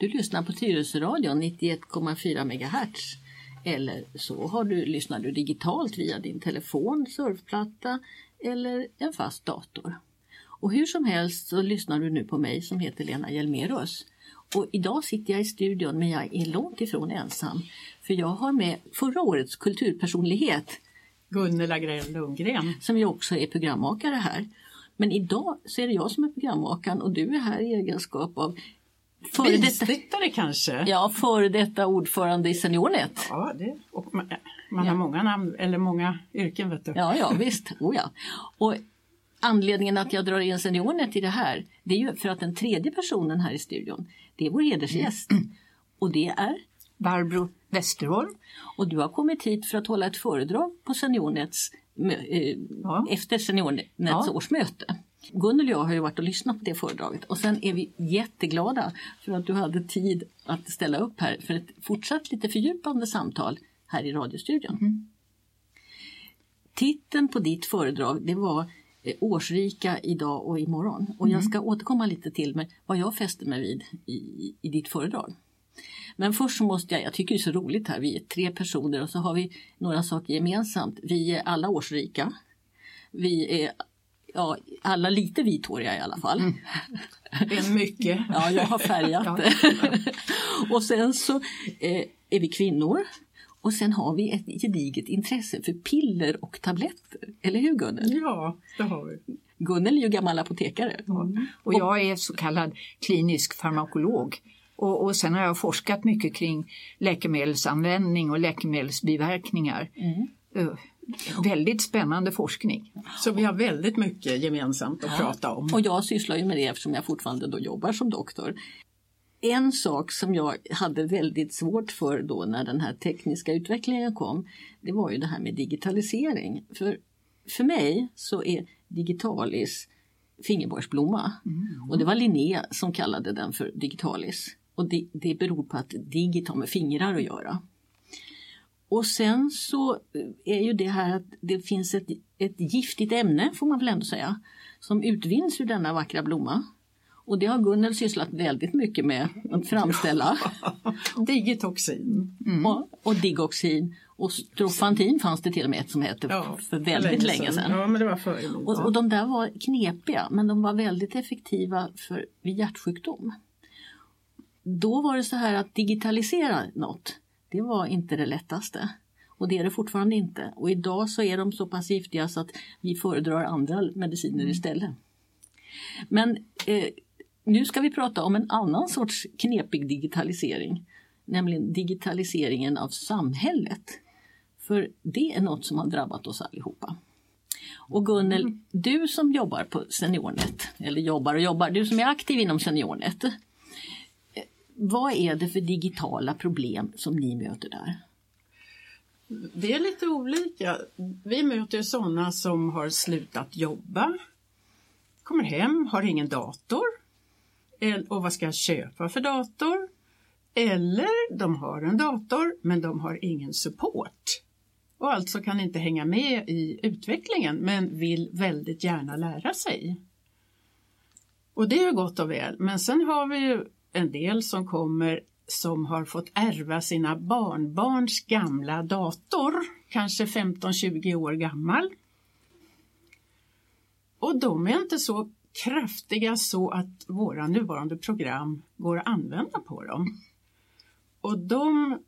Du lyssnar på Tyresöradion 91,4 MHz. Eller så har du, lyssnar du digitalt via din telefon, surfplatta eller en fast dator. Och hur som helst så lyssnar du nu på mig som heter Lena Hjelmerus. Och idag sitter jag i studion men jag är långt ifrån ensam. För jag har med förra årets kulturpersonlighet Gunnela Grell Lundgren. Som ju också är programmakare här. Men idag så är det jag som är programmakaren och du är här i egenskap av före detta, kanske? Ja, före detta ordförande i Seniornet. Ja, det, och man, man ja. har många namn eller många yrken vet du. Ja, ja visst. Oh, ja. Och anledningen att jag drar in Seniornet i det här det är ju för att den tredje personen här i studion det är vår hedersgäst. Mm. Och det är? Barbro Westerholm. Och du har kommit hit för att hålla ett föredrag på Seniornets eh, ja. efter Seniornets ja. årsmöte. Gunnel och jag har ju varit och lyssnat på det föredraget och sen är vi jätteglada för att du hade tid att ställa upp här för ett fortsatt lite fördjupande samtal här i radiostudion. Mm. Titeln på ditt föredrag det var eh, Årsrika idag och imorgon och mm. jag ska återkomma lite till med vad jag fäste mig vid i, i ditt föredrag. Men först så måste jag, jag tycker det är så roligt här, vi är tre personer och så har vi några saker gemensamt. Vi är alla årsrika. Vi är ja, alla lite vithåriga i alla fall. Mm. Det är mycket. ja, jag har färgat det. och sen så eh, är vi kvinnor. Och sen har vi ett gediget intresse för piller och tabletter. Eller hur Gunnel? Ja, det har vi. Gunnel är ju gammal apotekare. Mm. Och jag är så kallad klinisk farmakolog. Och, och sen har jag forskat mycket kring läkemedelsanvändning och läkemedelsbiverkningar. Mm. Väldigt spännande forskning. Så vi har väldigt mycket gemensamt att ja. prata om. Och jag sysslar ju med det eftersom jag fortfarande då jobbar som doktor. En sak som jag hade väldigt svårt för då när den här tekniska utvecklingen kom, det var ju det här med digitalisering. För, för mig så är digitalis fingerborgsblomma mm. och det var Linné som kallade den för digitalis. Och det, det beror på att digit har med fingrar att göra. Och sen så är ju det här att det finns ett, ett giftigt ämne, får man väl ändå säga, som utvinns ur denna vackra blomma. Och det har Gunnel sysslat väldigt mycket med att framställa. Digitoxin. Mm. Och, och digoxin. Och strofantin fanns det till och med ett som hette ja, för väldigt länge sedan. Ja, men det var förr. Och, och de där var knepiga men de var väldigt effektiva för, vid hjärtsjukdom. Då var det så här att digitalisera något det var inte det lättaste. Och det är det fortfarande inte. Och idag så är de så pass giftiga så att vi föredrar andra mediciner mm. istället. Men eh, nu ska vi prata om en annan sorts knepig digitalisering. Nämligen digitaliseringen av samhället. För det är något som har drabbat oss allihopa. Och Gunnel, mm. du som jobbar på Seniornet, eller jobbar och jobbar, du som är aktiv inom Seniornet vad är det för digitala problem som ni möter där? Det är lite olika. Vi möter sådana som har slutat jobba, kommer hem, har ingen dator och vad ska jag köpa för dator? Eller de har en dator men de har ingen support och alltså kan inte hänga med i utvecklingen men vill väldigt gärna lära sig. Och det är gott och väl. Men sen har vi ju en del som kommer som har fått ärva sina barnbarns gamla dator, kanske 15-20 år gammal. Och de är inte så kraftiga så att våra nuvarande program går att använda på dem. Och de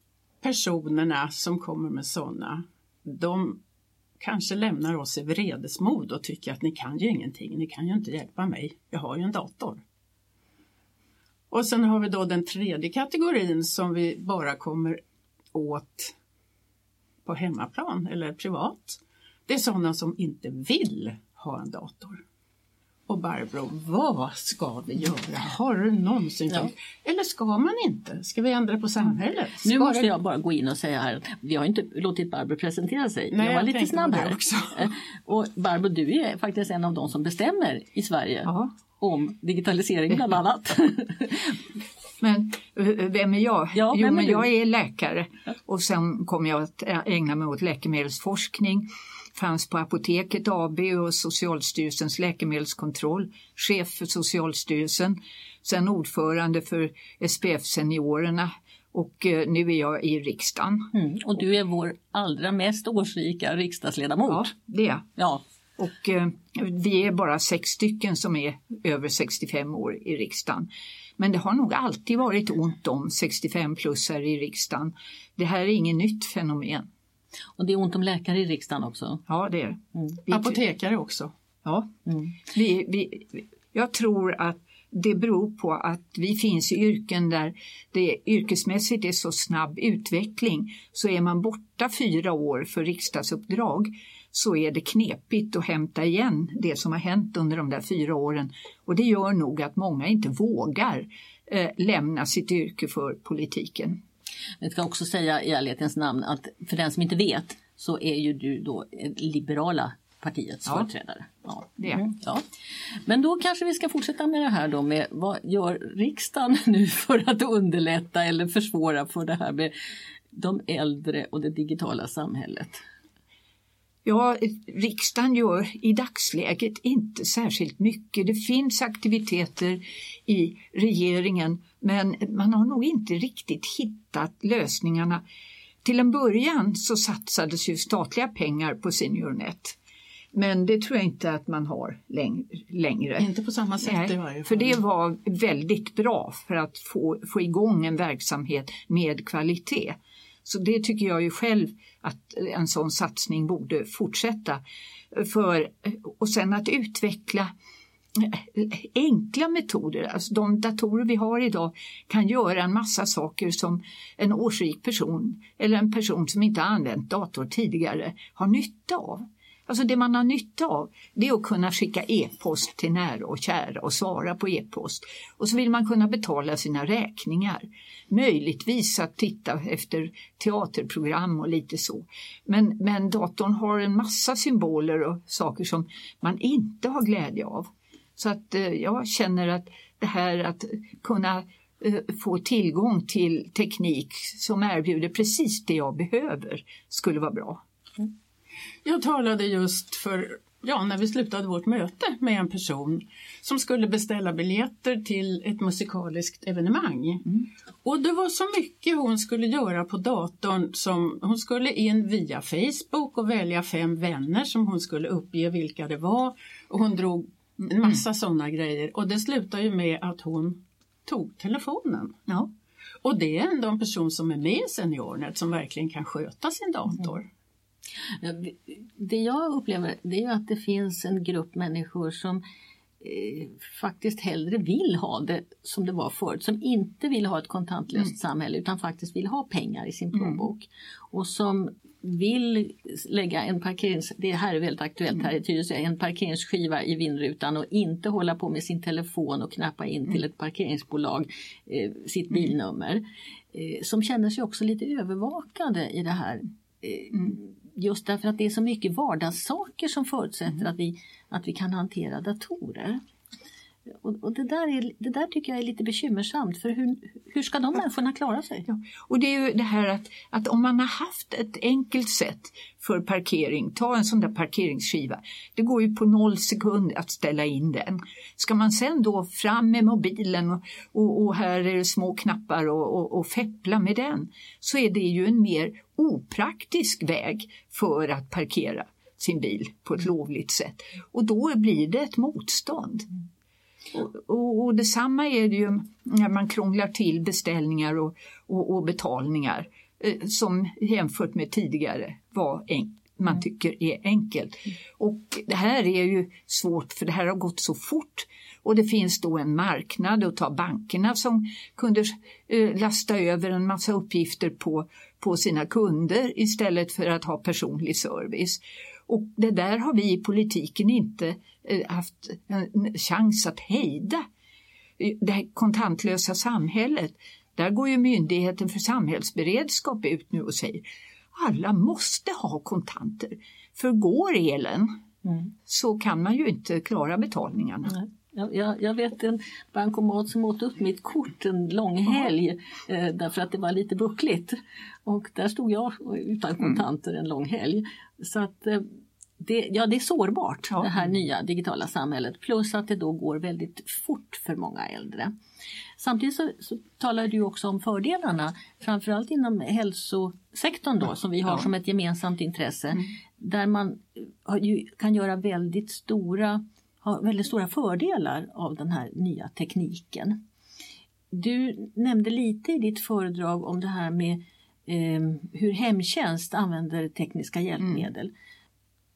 personerna som kommer med sådana, de kanske lämnar oss i vredesmod och tycker att ni kan ju ingenting, ni kan ju inte hjälpa mig, jag har ju en dator. Och sen har vi då den tredje kategorin som vi bara kommer åt på hemmaplan eller privat. Det är sådana som inte vill ha en dator. Och Barbro, vad ska vi göra? Har du någonsin ja. Eller ska man inte? Ska vi ändra på samhället? Ska nu måste jag bara gå in och säga här, vi har inte låtit Barbro presentera sig. Nej, jag var jag lite snabb här. Också. Eh, och Barbro, du är faktiskt en av de som bestämmer i Sverige Aha om digitalisering bland annat. Men eh, vem är jag? Ja, jo, men jag är läkare och sen kommer jag att ägna mig åt läkemedelsforskning. fanns på Apoteket AB och Socialstyrelsens läkemedelskontroll, chef för Socialstyrelsen, sen ordförande för SPF Seniorerna och eh, nu är jag i riksdagen. Mm. Och du är vår allra mest årsrika riksdagsledamot. Ja, det är Ja. Och eh, vi är bara sex stycken som är över 65 år i riksdagen. Men det har nog alltid varit ont om 65-plussare i riksdagen. Det här är inget nytt fenomen. Och det är ont om läkare i riksdagen också. Ja, det är det. Mm. Vi- Apotekare också. Ja, Mm. vi, vi, jag tror att det beror på att vi finns i yrken där det yrkesmässigt är så snabb utveckling. Så är man borta fyra år för riksdagsuppdrag så är det knepigt att hämta igen det som har hänt under de där fyra åren. Och det gör nog att många inte vågar eh, lämna sitt yrke för politiken. Jag ska också säga i ärlighetens namn att för den som inte vet så är ju du då eh, liberala partiets Ja. företrädare. Ja. Det. Mm, ja. Men då kanske vi ska fortsätta med det här då med vad gör riksdagen nu för att underlätta eller försvåra för det här med de äldre och det digitala samhället? Ja, riksdagen gör i dagsläget inte särskilt mycket. Det finns aktiviteter i regeringen men man har nog inte riktigt hittat lösningarna. Till en början så satsades ju statliga pengar på SeniorNet. Men det tror jag inte att man har läng- längre. Inte på samma sätt Nej, i varje fall. för det var väldigt bra för att få, få igång en verksamhet med kvalitet. Så det tycker jag ju själv att en sån satsning borde fortsätta. För, och sen att utveckla enkla metoder. Alltså de datorer vi har idag kan göra en massa saker som en årsrik person eller en person som inte har använt dator tidigare har nytta av. Alltså det man har nytta av det är att kunna skicka e-post till nära och kära och svara på e-post. Och så vill man kunna betala sina räkningar. Möjligtvis att titta efter teaterprogram och lite så. Men, men datorn har en massa symboler och saker som man inte har glädje av. Så att eh, jag känner att det här att kunna eh, få tillgång till teknik som erbjuder precis det jag behöver skulle vara bra. Mm. Jag talade just för, ja, när vi slutade vårt möte med en person som skulle beställa biljetter till ett musikaliskt evenemang. Och det var så mycket hon skulle göra på datorn som hon skulle in via Facebook och välja fem vänner som hon skulle uppge vilka det var. Och hon drog en massa sådana grejer och det slutade ju med att hon tog telefonen. Ja. Och det är ändå en person som är med i SeniorNet som verkligen kan sköta sin dator. Ja, Det jag upplever det är att det finns en grupp människor som eh, faktiskt hellre vill ha det som det var förut. Som inte vill ha ett kontantlöst samhälle utan faktiskt vill ha pengar i sin plånbok. Och som vill lägga en parkerings... Det här är väldigt aktuellt här i Tyresö. En parkeringsskiva i vindrutan och inte hålla på med sin telefon och knappa in till ett parkeringsbolag eh, sitt bilnummer. Eh, som känner sig också lite övervakade i det här eh, just därför att det är så mycket vardagssaker som förutsätter att, vi, att vi kan hantera datorer. Och, och det, där är, det där tycker jag är lite bekymmersamt för hur, hur ska de människorna klara sig? Ja, och det är ju det här att, att om man har haft ett enkelt sätt för parkering, ta en sån där parkeringsskiva, det går ju på noll sekund att ställa in den. Ska man sen då fram med mobilen och, och, och här är det små knappar och, och, och feppla med den, så är det ju en mer opraktisk väg för att parkera sin bil på ett lovligt sätt. Och då blir det ett motstånd. Och, och, och detsamma är det ju när man krånglar till beställningar och, och, och betalningar eh, som jämfört med tidigare var en, man tycker är enkelt. Och det här är ju svårt för det här har gått så fort och det finns då en marknad och ta bankerna som kunde eh, lasta över en massa uppgifter på, på sina kunder istället för att ha personlig service. Och det där har vi i politiken inte eh, haft en chans att hejda. Det här kontantlösa samhället, där går ju Myndigheten för samhällsberedskap ut nu och säger alla måste ha kontanter. För går elen så kan man ju inte klara betalningarna. Nej. Jag, jag, jag vet en bankomat som åt upp mitt kort en lång helg eh, därför att det var lite buckligt. Och där stod jag utan kontanter en lång helg. Så att, eh, det, ja, det är sårbart Ja. det här nya digitala samhället plus att det då går väldigt fort för många äldre. Samtidigt så, så talar du också om fördelarna, framförallt inom hälsosektorn då som vi har Ja. som ett gemensamt intresse. Där man eh, kan göra väldigt stora, ha väldigt stora fördelar av den här nya tekniken. Du nämnde lite i ditt föredrag om det här med eh, hur hemtjänst använder tekniska hjälpmedel.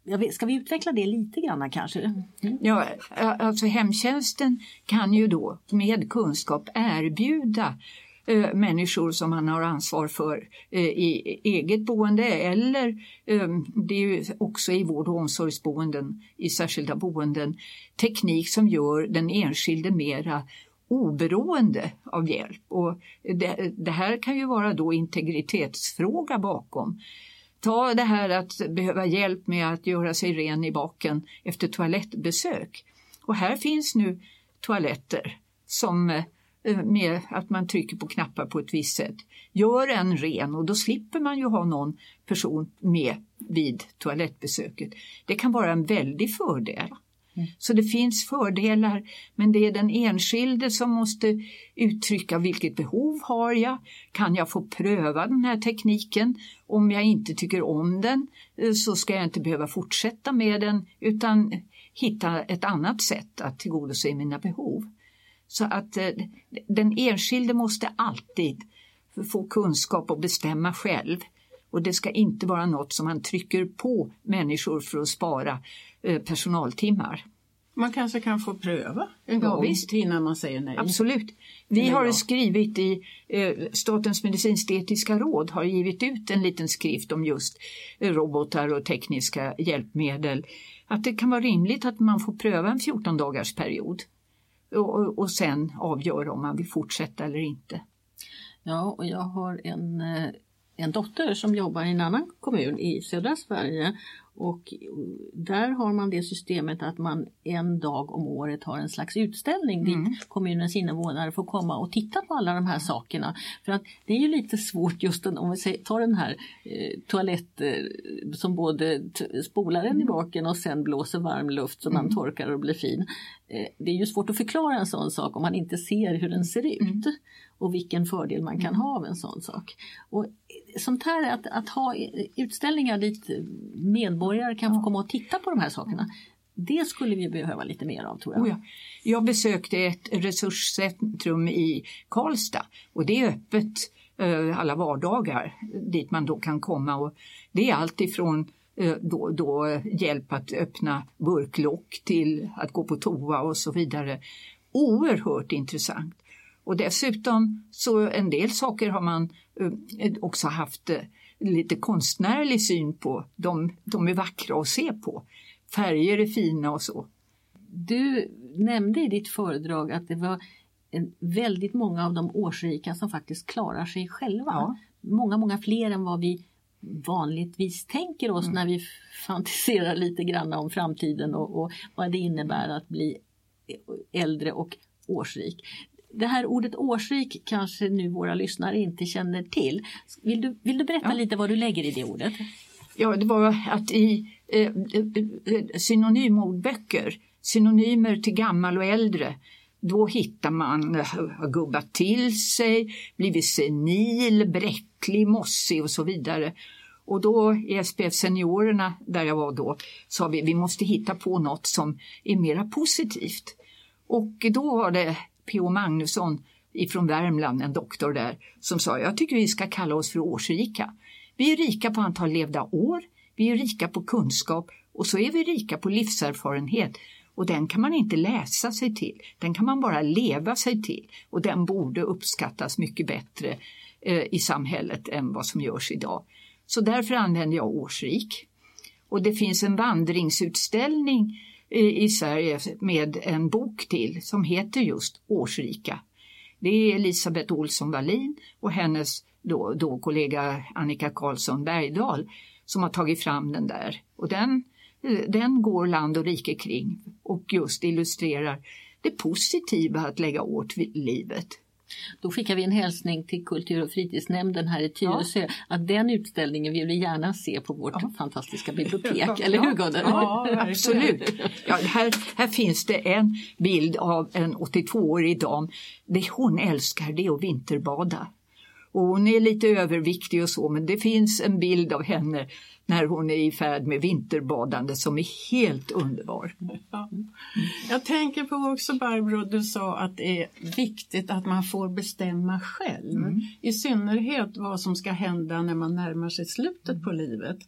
Jag vet, ska vi utveckla det lite grann kanske? Mm. Ja, alltså hemtjänsten kan ju då med kunskap erbjuda eh, människor som man har ansvar för eh, i eget boende eller eh, det är ju också i vård och omsorgsboenden, i särskilda boenden, teknik som gör den enskilde mera oberoende av hjälp. Och det, det här kan ju vara då integritetsfråga bakom. Ta det här att behöva hjälp med att göra sig ren i baken efter toalettbesök. Och här finns nu toaletter som eh, med att man trycker på knappar på ett visst sätt gör en ren och då slipper man ju ha någon person med vid toalettbesöket. Det kan vara en väldig fördel. Mm. Så det finns fördelar men det är den enskilde som måste uttrycka vilket behov har jag? Kan jag få pröva den här tekniken? Om jag inte tycker om den eh, så ska jag inte behöva fortsätta med den utan hitta ett annat sätt att tillgodose mina behov. Så att eh, den enskilde måste alltid få kunskap och bestämma själv. Och det ska inte vara något som man trycker på människor för att spara eh, personaltimmar. Man kanske kan få pröva en Ja, gång visst. innan man säger nej. Absolut. Vi har ja. skrivit i eh, Statens medicinsk-etiska råd har givit ut en liten skrift om just eh, robotar och tekniska hjälpmedel. Att det kan vara rimligt att man får pröva en 14 dagars period och, och, och sen avgöra om man vill fortsätta eller inte. Ja, och jag har en, eh, en dotter som jobbar i en annan kommun i södra Sverige och där har man det systemet att man en dag om året har en slags utställning Mm. dit kommunens invånare får komma och titta på alla de här sakerna. För att det är ju lite svårt just om vi tar den här eh, toalett eh, som både spolar en i baken och sen blåser varm luft så man torkar och blir fin. Eh, det är ju svårt att förklara en sån sak om man inte ser hur den ser ut och vilken fördel man kan ha av en sån sak. Och sånt här att, att ha utställningar dit medborgare kan få komma och titta på de här sakerna. Det skulle vi behöva lite mer av tror jag. Oh ja. Jag besökte ett resurscentrum i Karlstad och det är öppet eh, alla vardagar dit man då kan komma. Och det är allt ifrån eh, då, då hjälp att öppna burklock till att gå på toa och så vidare. Oerhört intressant. Och dessutom så en del saker har man eh, också haft eh, lite konstnärlig syn på. De, de är vackra att se på. Färger är fina och så. Du nämnde i ditt föredrag att det var väldigt många av de årsrika som faktiskt klarar sig själva. Ja. Många, många fler än vad vi vanligtvis tänker oss när vi fantiserar lite grann om framtiden och, och vad det innebär att bli äldre och årsrik. Det här ordet årsrik kanske nu våra lyssnare inte känner till. Vill du, vill du berätta Ja. lite vad du lägger i det ordet? Ja, det var att i eh, eh, synonymordböcker, synonymer till gammal och äldre, då hittar man eh, har gubbat till sig, blivit senil, bräcklig, mossig och så vidare. Och då i SPF Seniorerna, där jag var då, sa vi vi måste hitta på något som är mera positivt. Och då var det P.O. Magnusson ifrån Värmland, en doktor där, som sa jag tycker vi ska kalla oss för årsrika. Vi är rika på antal levda år, vi är rika på kunskap och så är vi rika på livserfarenhet. Och den kan man inte läsa sig till, den kan man bara leva sig till. Och den borde uppskattas mycket bättre eh, i samhället än vad som görs idag. Så därför använder jag årsrik. Och det finns en vandringsutställning i, i Sverige med en bok till som heter just Årsrika. Det är Elisabeth Olsson Wallin och hennes då, då kollega Annika Karlsson Bergdahl som har tagit fram den där. Och den, eh, den går land och rike kring och just illustrerar det positiva att lägga åt livet. Då skickar vi en hälsning till kultur och fritidsnämnden här i Tyresö ja. att den utställningen vill vi gärna se på vårt ja. fantastiska bibliotek. Eller hur Gunnel? Ja, absolut. Ja, här, här finns det en bild av en 82-årig dam. Det hon älskar det är att vinterbada. Och hon är lite överviktig och så men det finns en bild av henne när hon är i färd med vinterbadande som är helt underbar. Ja. Jag tänker på också Barbro, du sa att det är viktigt att man får bestämma själv. Mm. I synnerhet vad som ska hända när man närmar sig slutet på livet.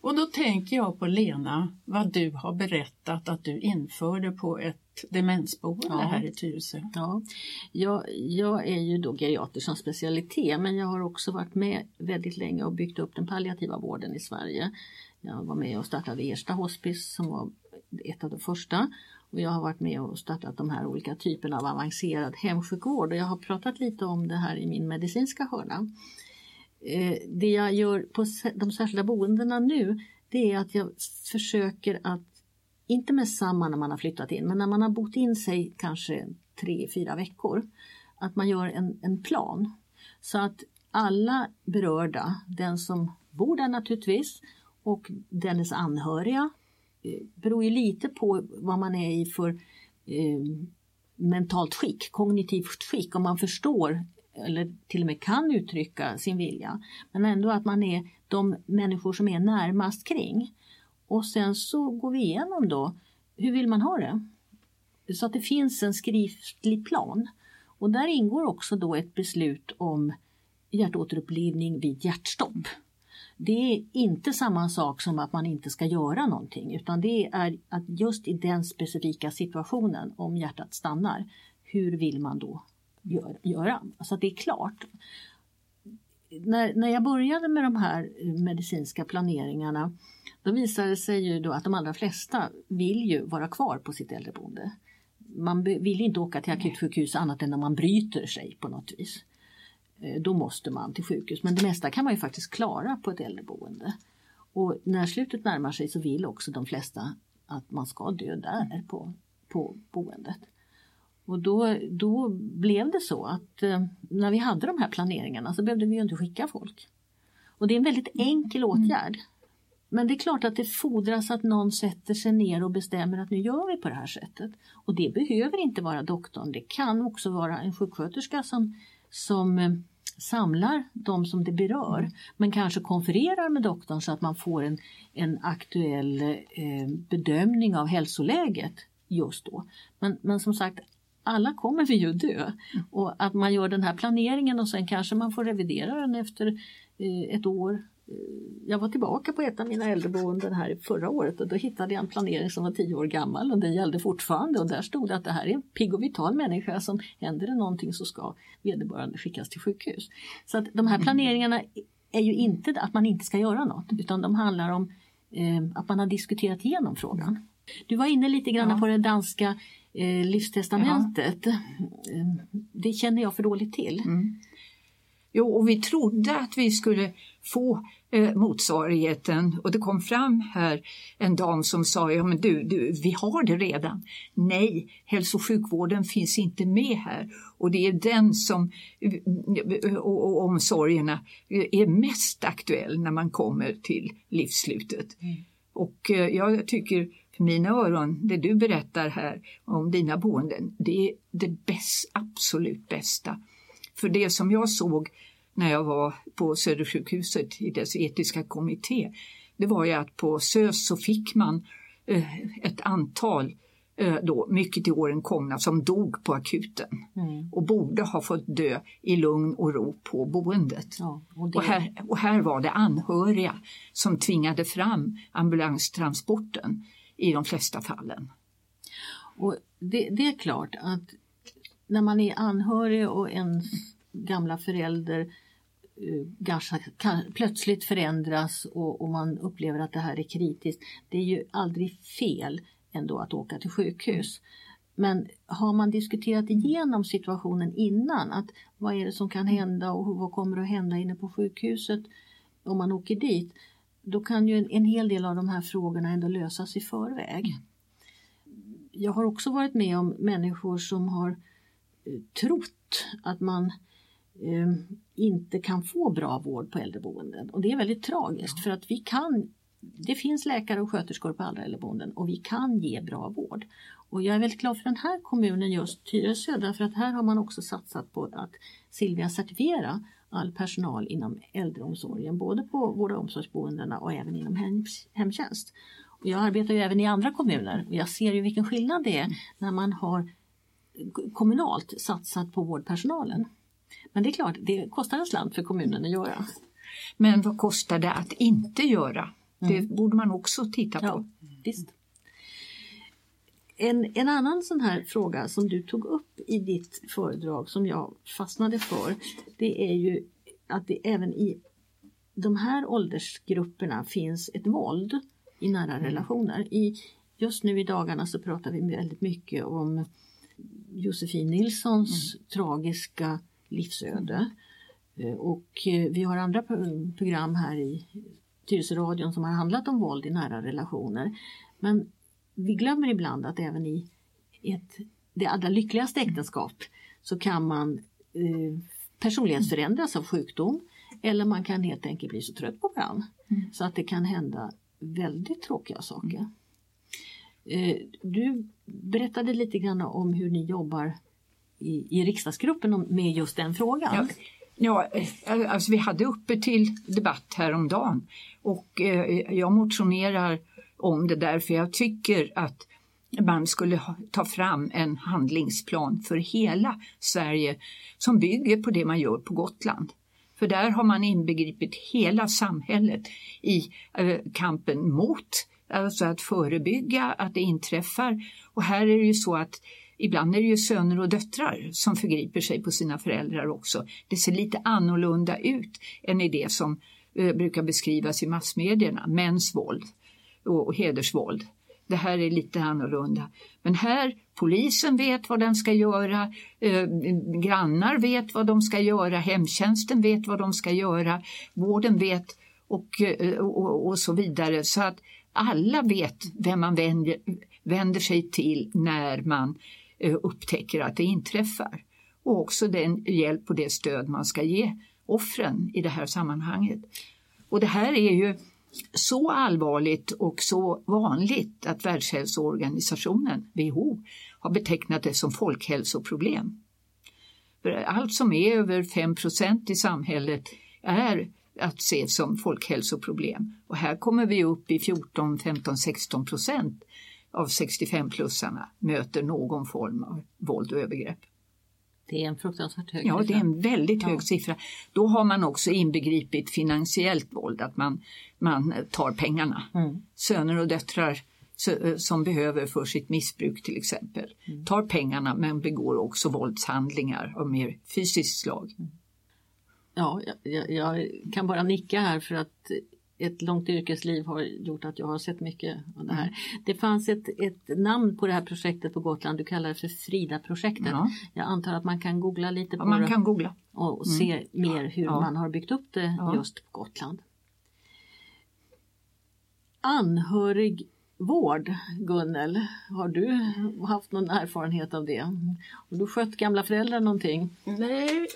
Och då tänker jag på Lena, vad du har berättat att du införde på ett demensboende ja. här i Tyresö. Ja. Jag, jag är ju då geriater som specialitet men jag har också varit med väldigt länge och byggt upp den palliativa vården i Sverige. Jag var med och startade Ersta hospice som var ett av de första och jag har varit med och startat de här olika typerna av avancerad hemsjukvård och jag har pratat lite om det här i min medicinska hörna. Eh, det jag gör på de särskilda boendena nu det är att jag försöker att, inte med samma när man har flyttat in, men när man har bott in sig kanske tre, fyra veckor, att man gör en, en plan. Så att alla berörda, den som bor där naturligtvis och dennes anhöriga, eh, beror ju lite på vad man är i för eh, mentalt skick, kognitivt skick, om man förstår eller till och med kan uttrycka sin vilja. Men ändå att man är de människor som är närmast kring. Och sen så går vi igenom då, hur vill man ha det? Så att det finns en skriftlig plan. Och där ingår också då ett beslut om hjärtåterupplivning vid hjärtstopp. Det är inte samma sak som att man inte ska göra någonting utan det är att just i den specifika situationen om hjärtat stannar, hur vill man då gör, göra. Så att det är klart. När, när jag började med de här eh, medicinska planeringarna då visade det sig ju då att de allra flesta vill ju vara kvar på sitt äldreboende. Man vill inte åka till akutsjukhus annat än om man bryter sig på något vis. Eh, då måste man till sjukhus men det mesta kan man ju faktiskt klara på ett äldreboende. Och när slutet närmar sig så vill också de flesta att man ska dö där på, på boendet. Och då, då blev det så att eh, när vi hade de här planeringarna så behövde vi ju inte skicka folk. Och det är en väldigt enkel mm. åtgärd. Men det är klart att det fordras att någon sätter sig ner och bestämmer att nu gör vi på det här sättet. Och det behöver inte vara doktorn, det kan också vara en sjuksköterska som, som eh, samlar de som det berör mm. men kanske konfererar med doktorn så att man får en, en aktuell eh, bedömning av hälsoläget just då. Men, men som sagt, alla kommer vi ju dö. Och att man gör den här planeringen och sen kanske man får revidera den efter eh, ett år. Eh, jag var tillbaka på ett av mina äldreboenden här förra året och då hittade jag en planering som var tio år gammal och den gällde fortfarande och där stod det att det här är en pigg och vital människa som händer det någonting så ska vederbörande skickas till sjukhus. Så att de här planeringarna är ju inte att man inte ska göra något utan de handlar om eh, att man har diskuterat igenom frågan. Du var inne lite grann ja. på det danska eh, livstestamentet. Ja. Det känner jag för dåligt till. Mm. Jo, och vi trodde att vi skulle få eh, motsvarigheten och det kom fram här en dam som sa, ja men du, du, vi har det redan. Nej, hälso och sjukvården finns inte med här och det är den som och, och omsorgerna är mest aktuell när man kommer till livsslutet. Mm. Och eh, jag tycker för mina öron, det du berättar här om dina boenden, det är det bäst, absolut bästa. För det som jag såg när jag var på Södersjukhuset i dess etiska kommitté, det var ju att på SÖS så fick man eh, ett antal eh, då, mycket i åren komna som dog på akuten mm. och borde ha fått dö i lugn och ro på boendet. Ja, och, det... och, här, och här var det anhöriga som tvingade fram ambulanstransporten i de flesta fallen. Och det, det, är klart att när man är anhörig och ens gamla förälder eh, ganska, kan, plötsligt förändras och, och, man upplever att det här är kritiskt. Det är ju aldrig fel ändå att åka till sjukhus. Men har man diskuterat igenom situationen innan, att vad är det som kan hända och vad kommer att hända inne på sjukhuset om man åker dit, då kan ju en, en hel del av de här frågorna ändå lösas i förväg. Jag har också varit med om människor som har eh, trott att man eh, inte kan få bra vård på äldreboenden. Och det är väldigt tragiskt för att vi kan det finns läkare och sköterskor på alla äldreboenden och vi kan ge bra vård. Och jag är väldigt glad för den här kommunen just Tyresö därför att här har man också satsat på att Silvia certifiera all personal inom äldreomsorgen, både på vård och omsorgsboendena och även inom hem, hemtjänst. Och jag arbetar ju även i andra kommuner och jag ser ju vilken skillnad det är när man har kommunalt satsat på vårdpersonalen. Men det är klart, det kostar en slant för kommunen att göra. Men vad kostar det att inte göra? Det mm. borde man också titta på. Ja, visst. En, en annan sån här fråga som du tog upp i ditt föredrag som jag fastnade för det är ju att det även i de här åldersgrupperna finns ett våld i nära mm. relationer. I, just nu i dagarna så pratar vi väldigt mycket om Josefin Nilssons mm. tragiska livsöde. Eh, och eh, vi har andra program här i Tyresöradion som har handlat om våld i nära relationer. Men vi glömmer ibland att även i ett, det allra lyckligaste äktenskap så kan man eh, personlighetsförändras av sjukdom eller man kan helt enkelt bli så trött på varandra mm. så att det kan hända väldigt tråkiga saker. Eh, du berättade lite grann om hur ni jobbar i, i riksdagsgruppen med just den frågan. Ja. Ja, eh, alltså vi hade uppe till debatt häromdagen och eh, jag motionerar om det där för jag tycker att man skulle ta fram en handlingsplan för hela Sverige som bygger på det man gör på Gotland. För där har man inbegripit hela samhället i eh, kampen mot, alltså att förebygga att det inträffar. Och här är det ju så att Ibland är det ju söner och döttrar som förgriper sig på sina föräldrar också. Det ser lite annorlunda ut än i det som eh, brukar beskrivas i massmedierna, mäns våld och, och hedersvåld. Det här är lite annorlunda. Men här, polisen vet vad den ska göra, eh, grannar vet vad de ska göra, hemtjänsten vet vad de ska göra, vården vet och, eh, och, och så vidare. Så att alla vet vem man vänder, vänder sig till när man Eh, Eh, upptäcker att det inträffar. Och också den hjälp och det stöd man ska ge offren i det här sammanhanget. Och det här är ju så allvarligt och så vanligt att Världshälsoorganisationen, WHO, har betecknat det som folkhälsoproblem. För allt som är över 5% i samhället är att se som folkhälsoproblem. Och här kommer vi upp i 14, 15, 16 procent av 65-plussarna möter någon form av våld och övergrepp. Det är en fruktansvärt hög Ja, det är en väldigt hög ja. siffra. Då har man också inbegripit finansiellt våld, att man, man tar pengarna. Mm. Söner och döttrar eh, som behöver för sitt missbruk till exempel, mm. tar pengarna men begår också våldshandlingar av mer fysiskt slag. Mm. Ja, jag, jag, kan bara nicka här för att ett långt yrkesliv har gjort att jag har sett mycket av det här. Mm. Det fanns ett, ett namn på det här projektet på Gotland, du kallar det för Frida-projektet. Ja. Jag antar att man kan googla lite på man det kan googla. och mm. se mer hur ja. man har byggt upp det ja. just på Gotland. Anhörigvård, Gunnel, har du haft någon erfarenhet av det? Har du skött gamla föräldrar någonting? Nej,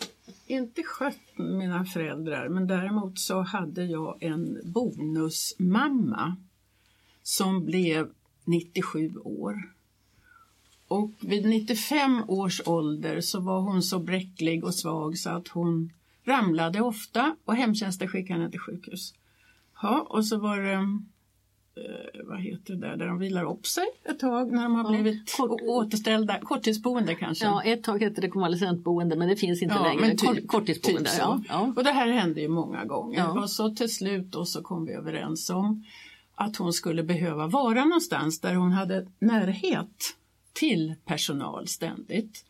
inte skött mina föräldrar men däremot så hade jag en bonusmamma som blev 97 år. Och vid 95 års ålder så var hon så bräcklig och svag så att hon ramlade ofta och hemtjänsten skickade henne till sjukhus. Ja, och så var det vad heter det där, där de vilar upp sig ett tag när de har ja, blivit kort, återställda, korttidsboende kanske? Ja, ett tag hette det konvalescentboende men det finns inte ja, längre, men typ, korttidsboende. Typ ja, ja. Och det här hände ju många gånger och så till slut då så kom vi överens om att hon skulle behöva vara någonstans där hon hade närhet till personal ständigt.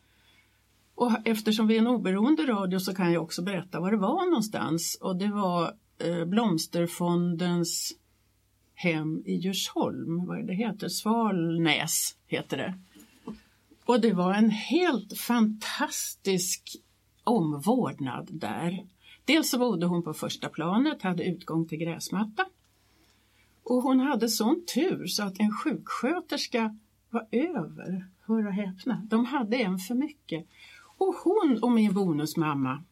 Och eftersom vi är en oberoende radio så kan jag också berätta var det var någonstans och det var eh, Blomsterfondens hem i Djursholm, vad det heter, Svalnäs heter det. Och det var en helt fantastisk omvårdnad där. Dels så bodde hon på första planet, hade utgång till gräsmatta. Och hon hade sån tur så att en sjuksköterska var över, hör och häpna, de hade en för mycket. Och hon och min bonusmamma,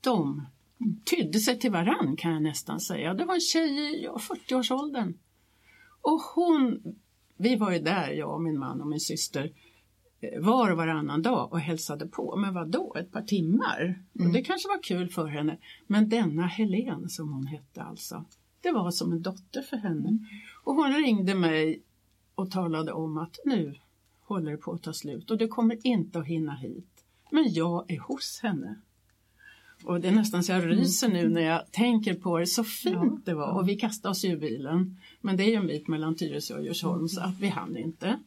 de tydde sig till varann kan jag nästan säga. Det var en tjej i ja, 40-årsåldern. Och hon, vi var ju där, jag och min man och min syster, eh, var och varannan dag och hälsade på. Men vad då ett par timmar? Mm. Och det kanske var kul för henne. Men denna Helen som hon hette alltså, det var som en dotter för henne. Och hon ringde mig och talade om att nu håller det på att ta slut och det kommer inte att hinna hit. Men jag är hos henne. Och det är nästan så jag ryser nu när jag tänker på det, så fint det var. Och vi kastade oss ur bilen. Men det är ju en bit mellan Tyresö och Djursholm så att vi hann inte.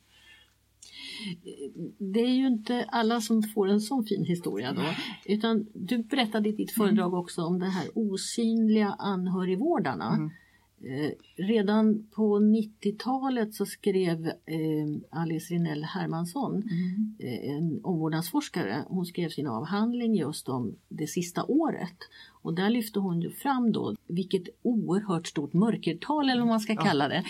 Det är ju inte alla som får en sån fin historia då. Utan du berättade i ditt föredrag också om de här osynliga anhörigvårdarna. Mm. Eh, redan på 90-talet så skrev eh, Alice Rinell Hermansson, Mm. eh, en omvårdnadsforskare, hon skrev sin avhandling just om det sista året. Och där lyfte hon ju fram då vilket oerhört stort mörkertal eller vad man ska kalla det.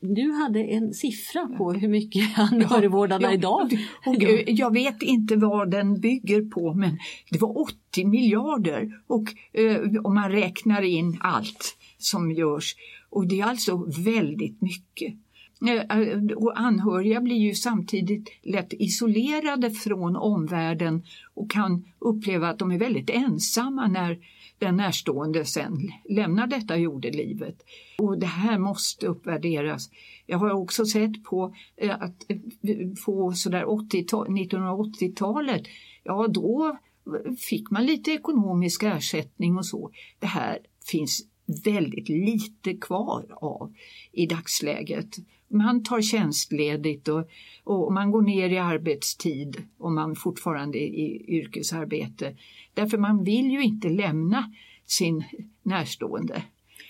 Du hade en siffra på hur mycket anhörigvårdarna Ja, idag. Och, eh, jag vet inte vad den bygger på men det var 80 miljarder. Och eh, om man räknar in allt som görs och det är alltså väldigt mycket. Eh, eh, och anhöriga blir ju samtidigt lätt isolerade från omvärlden och kan uppleva att de är väldigt ensamma när den närstående sen lämnar detta jordelivet. Och det här måste uppvärderas. Jag har också sett på eh, att på sådär 80, 1980-talet, ja då fick man lite ekonomisk ersättning och så. Det här finns väldigt lite kvar av i dagsläget. Man tar tjänstledigt och, och man går ner i arbetstid om man fortfarande är i yrkesarbete. Därför man vill ju inte lämna sin närstående.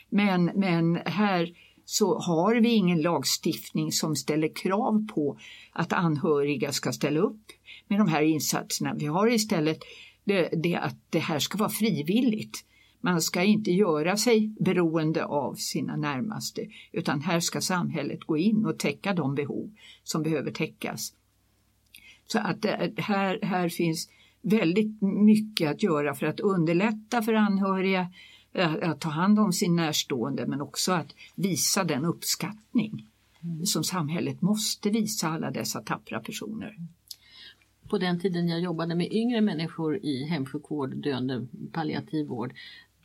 Men, men här så har vi ingen lagstiftning som ställer krav på att anhöriga ska ställa upp med de här insatserna. Vi har istället det, det att det här ska vara frivilligt. Man ska inte göra sig beroende av sina närmaste utan här ska samhället gå in och täcka de behov som behöver täckas. Så att det, här, här finns väldigt mycket att göra för att underlätta för anhöriga eh, att ta hand om sin närstående men också att visa den uppskattning som samhället måste visa alla dessa tappra personer. på den tiden jag jobbade med yngre människor i hemsjukvård, döende, palliativ vård,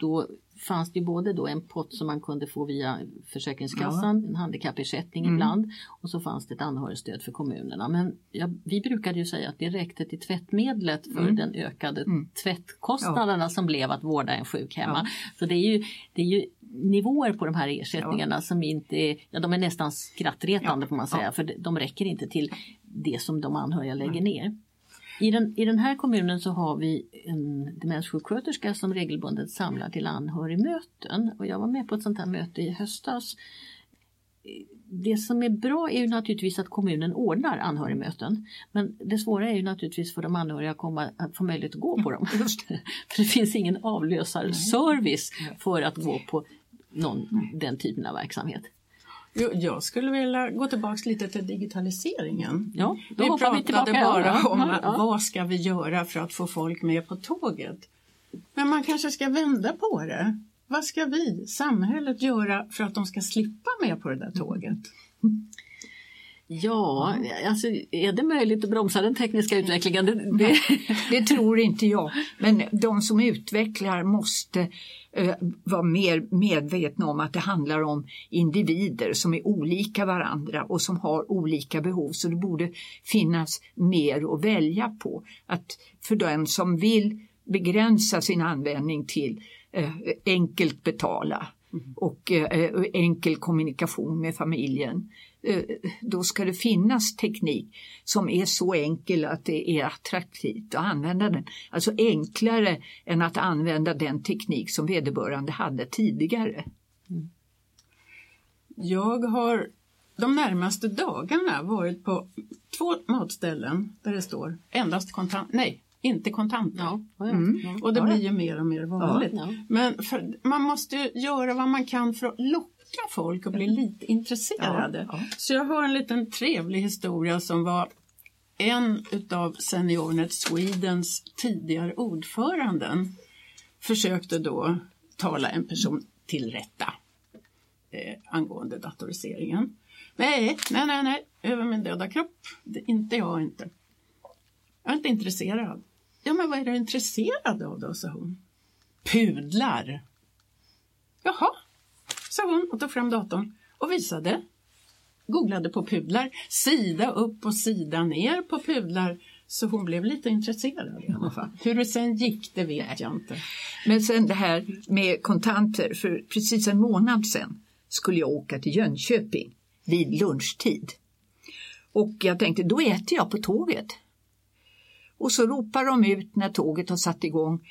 då fanns det både då en pott som man kunde få via Försäkringskassan, en handikappersättning Mm. ibland och så fanns det ett anhörigstöd för kommunerna. Men ja, vi brukade ju säga att det räckte till tvättmedlet för Mm. den ökade Mm. tvättkostnaderna som blev att vårda en sjuk hemma. Ja. Så det är, ju, det är ju nivåer på de här ersättningarna som inte är, ja de är nästan skrattretande Ja. får man säga Ja. för de- de räcker inte till det som de anhöriga lägger ner. I den, I den här kommunen så har vi en demenssjuksköterska som regelbundet samlar till anhörigmöten. Och jag var med på ett sånt här möte i höstas. Det som är bra är ju naturligtvis att kommunen ordnar anhörigmöten. Men det svåra är ju naturligtvis för de anhöriga att, komma, att få möjlighet att gå på dem. för det finns ingen avlösarservice för att gå på någon, den typen av verksamhet. Jag skulle vilja gå tillbaks lite till digitaliseringen. Ja, då Vi hoppar vi pratade tillbaka. bara om ja, ja. vad ska vi göra för att få folk med på tåget. Men man kanske ska vända på det. Vad ska vi, samhället, göra för att de ska slippa med på det där tåget? Ja, alltså är det möjligt att bromsa den tekniska utvecklingen? Det, det, Det tror inte jag. Men de som utvecklar måste eh, vara mer medvetna om att det handlar om individer som är olika varandra och som har olika behov. Så det borde finnas mer att välja på. Att för den som vill begränsa sin användning till eh, enkelt betala och eh, enkel kommunikation med familjen. Eh, Då ska det finnas teknik som är så enkel att det är attraktivt att använda den. Alltså enklare än att använda den teknik som vederbörande hade tidigare. Jag har de närmaste dagarna varit på två matställen där det står endast kontant, nej, inte kontanter. ja, ja, ja. Mm. ja. Och det blir ju mer och mer vanligt. Ja. Men för, man måste ju göra vad man kan för att locka folk att bli lite intresserade. Ja, ja. Så jag har en liten trevlig historia som var en utav SeniorNet Swedens tidigare ordföranden försökte då tala en person till rätta eh, angående datoriseringen. Nej, nej, nej, nej, över min döda kropp. Det, inte jag inte. Jag är inte intresserad. Ja, men vad är du intresserad av då, sa hon. Pudlar. Jaha, sa hon och tog fram datorn och visade. Googlade på pudlar, sida upp och sida ner på pudlar. Så hon blev lite intresserad i alla fall. Hur det sen gick, det vet jag inte. Men sen det här med kontanter, för precis en månad sen skulle jag åka till Jönköping vid lunchtid. Och jag tänkte, då äter jag på tåget. Och så ropar de ut när tåget har satt igång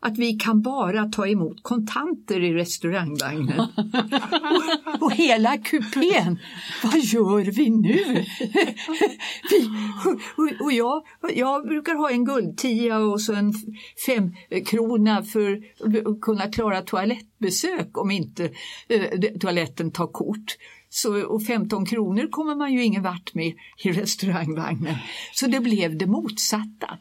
att vi kan bara ta emot kontanter i restaurangvagnen. och, och hela kupén, vad gör vi nu? vi, och, och jag, jag brukar ha en guldtia och så en femkrona för att kunna klara toalettbesök om inte eh, toaletten tar kort. Så, och 15 kronor kommer man ju ingen vart med i restaurangvagnen. Så det blev det motsatta.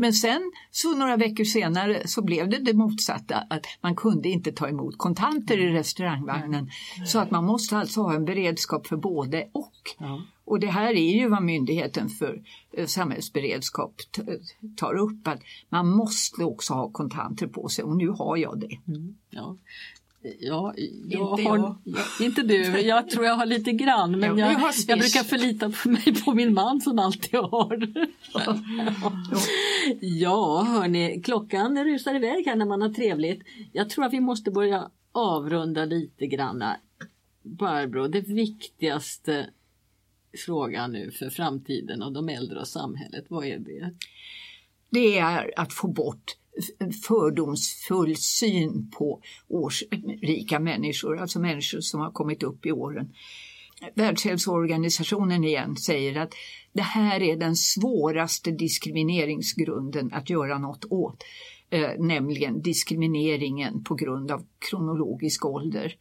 Men sen så några veckor senare så blev det det motsatta att man kunde inte ta emot kontanter i restaurangvagnen. Så att man måste alltså ha en beredskap för både och. Ja. Och det här är ju vad Myndigheten för eh, samhällsberedskap tar upp att man måste också ha kontanter på sig och nu har jag det. Mm, ja. Ja, jag inte har, jag. Jag, inte du, jag tror jag har lite grann men jag, jag, jag brukar förlita på mig på min man som alltid har. ja, hörni, klockan rusar iväg här när man har trevligt. Jag tror att vi måste börja avrunda lite granna. Barbro, det viktigaste frågan nu för framtiden och de äldre och samhället, vad är det? Det är att få bort fördomsfull syn på årsrika människor, alltså människor som har kommit upp i åren. Världshälsoorganisationen igen säger att det här är den svåraste diskrimineringsgrunden att göra något åt, eh, nämligen diskrimineringen på grund av kronologisk ålder.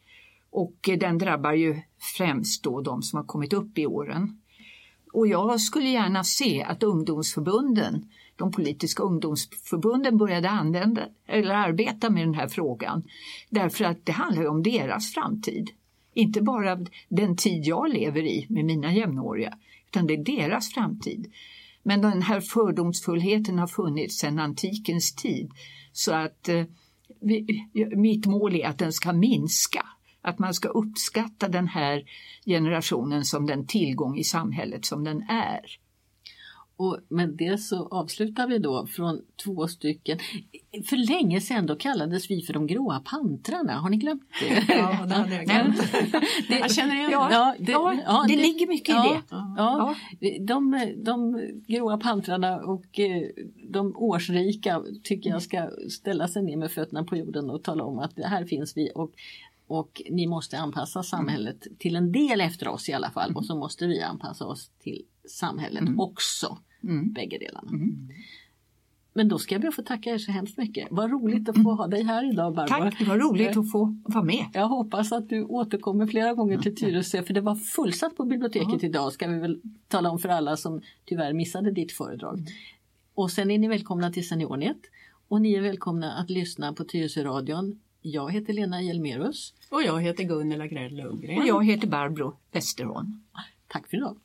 Och eh, den drabbar ju främst då de som har kommit upp i åren. Och jag skulle gärna se att ungdomsförbunden de politiska ungdomsförbunden började använda eller arbeta med den här frågan. Därför att det handlar om deras framtid. Inte bara den tid jag lever i med mina jämnåriga, utan det är deras framtid. Men den här fördomsfullheten har funnits sedan antikens tid. Så att eh, vi, mitt mål är att den ska minska. Att man ska uppskatta den här generationen som den tillgång i samhället som den är. Och med det så avslutar vi då från två stycken. För länge sedan då kallades vi för de gråa pantrarna. Har ni glömt det? Ja, det hade jag glömt. det, jag känner igen ja, ja, det. Ja, ja, det, det ligger mycket ja, i det. Ja, de, de gråa pantrarna och eh, de årsrika tycker jag ska ställa sig ner med fötterna på jorden och tala om att här finns vi. Och och ni måste anpassa samhället till en del efter oss i alla fall och så måste vi anpassa oss till samhället mm. också. Mm. Bägge delarna. Mm. Men då ska jag be att få tacka er så hemskt mycket. Vad roligt att få ha dig här idag Barbara. Tack, det var roligt att få vara med. Jag hoppas att du återkommer flera gånger till Tyresö för det var fullsatt på biblioteket idag ska vi väl tala om för alla som tyvärr missade ditt föredrag. Mm. Och sen är ni välkomna till Seniornet och ni är välkomna att lyssna på Tyresö-radion. Jag heter Lena Hjelmerus. Och jag heter Gunnela Grell Lundgren. Och jag heter Barbro Westerholm. Tack för idag.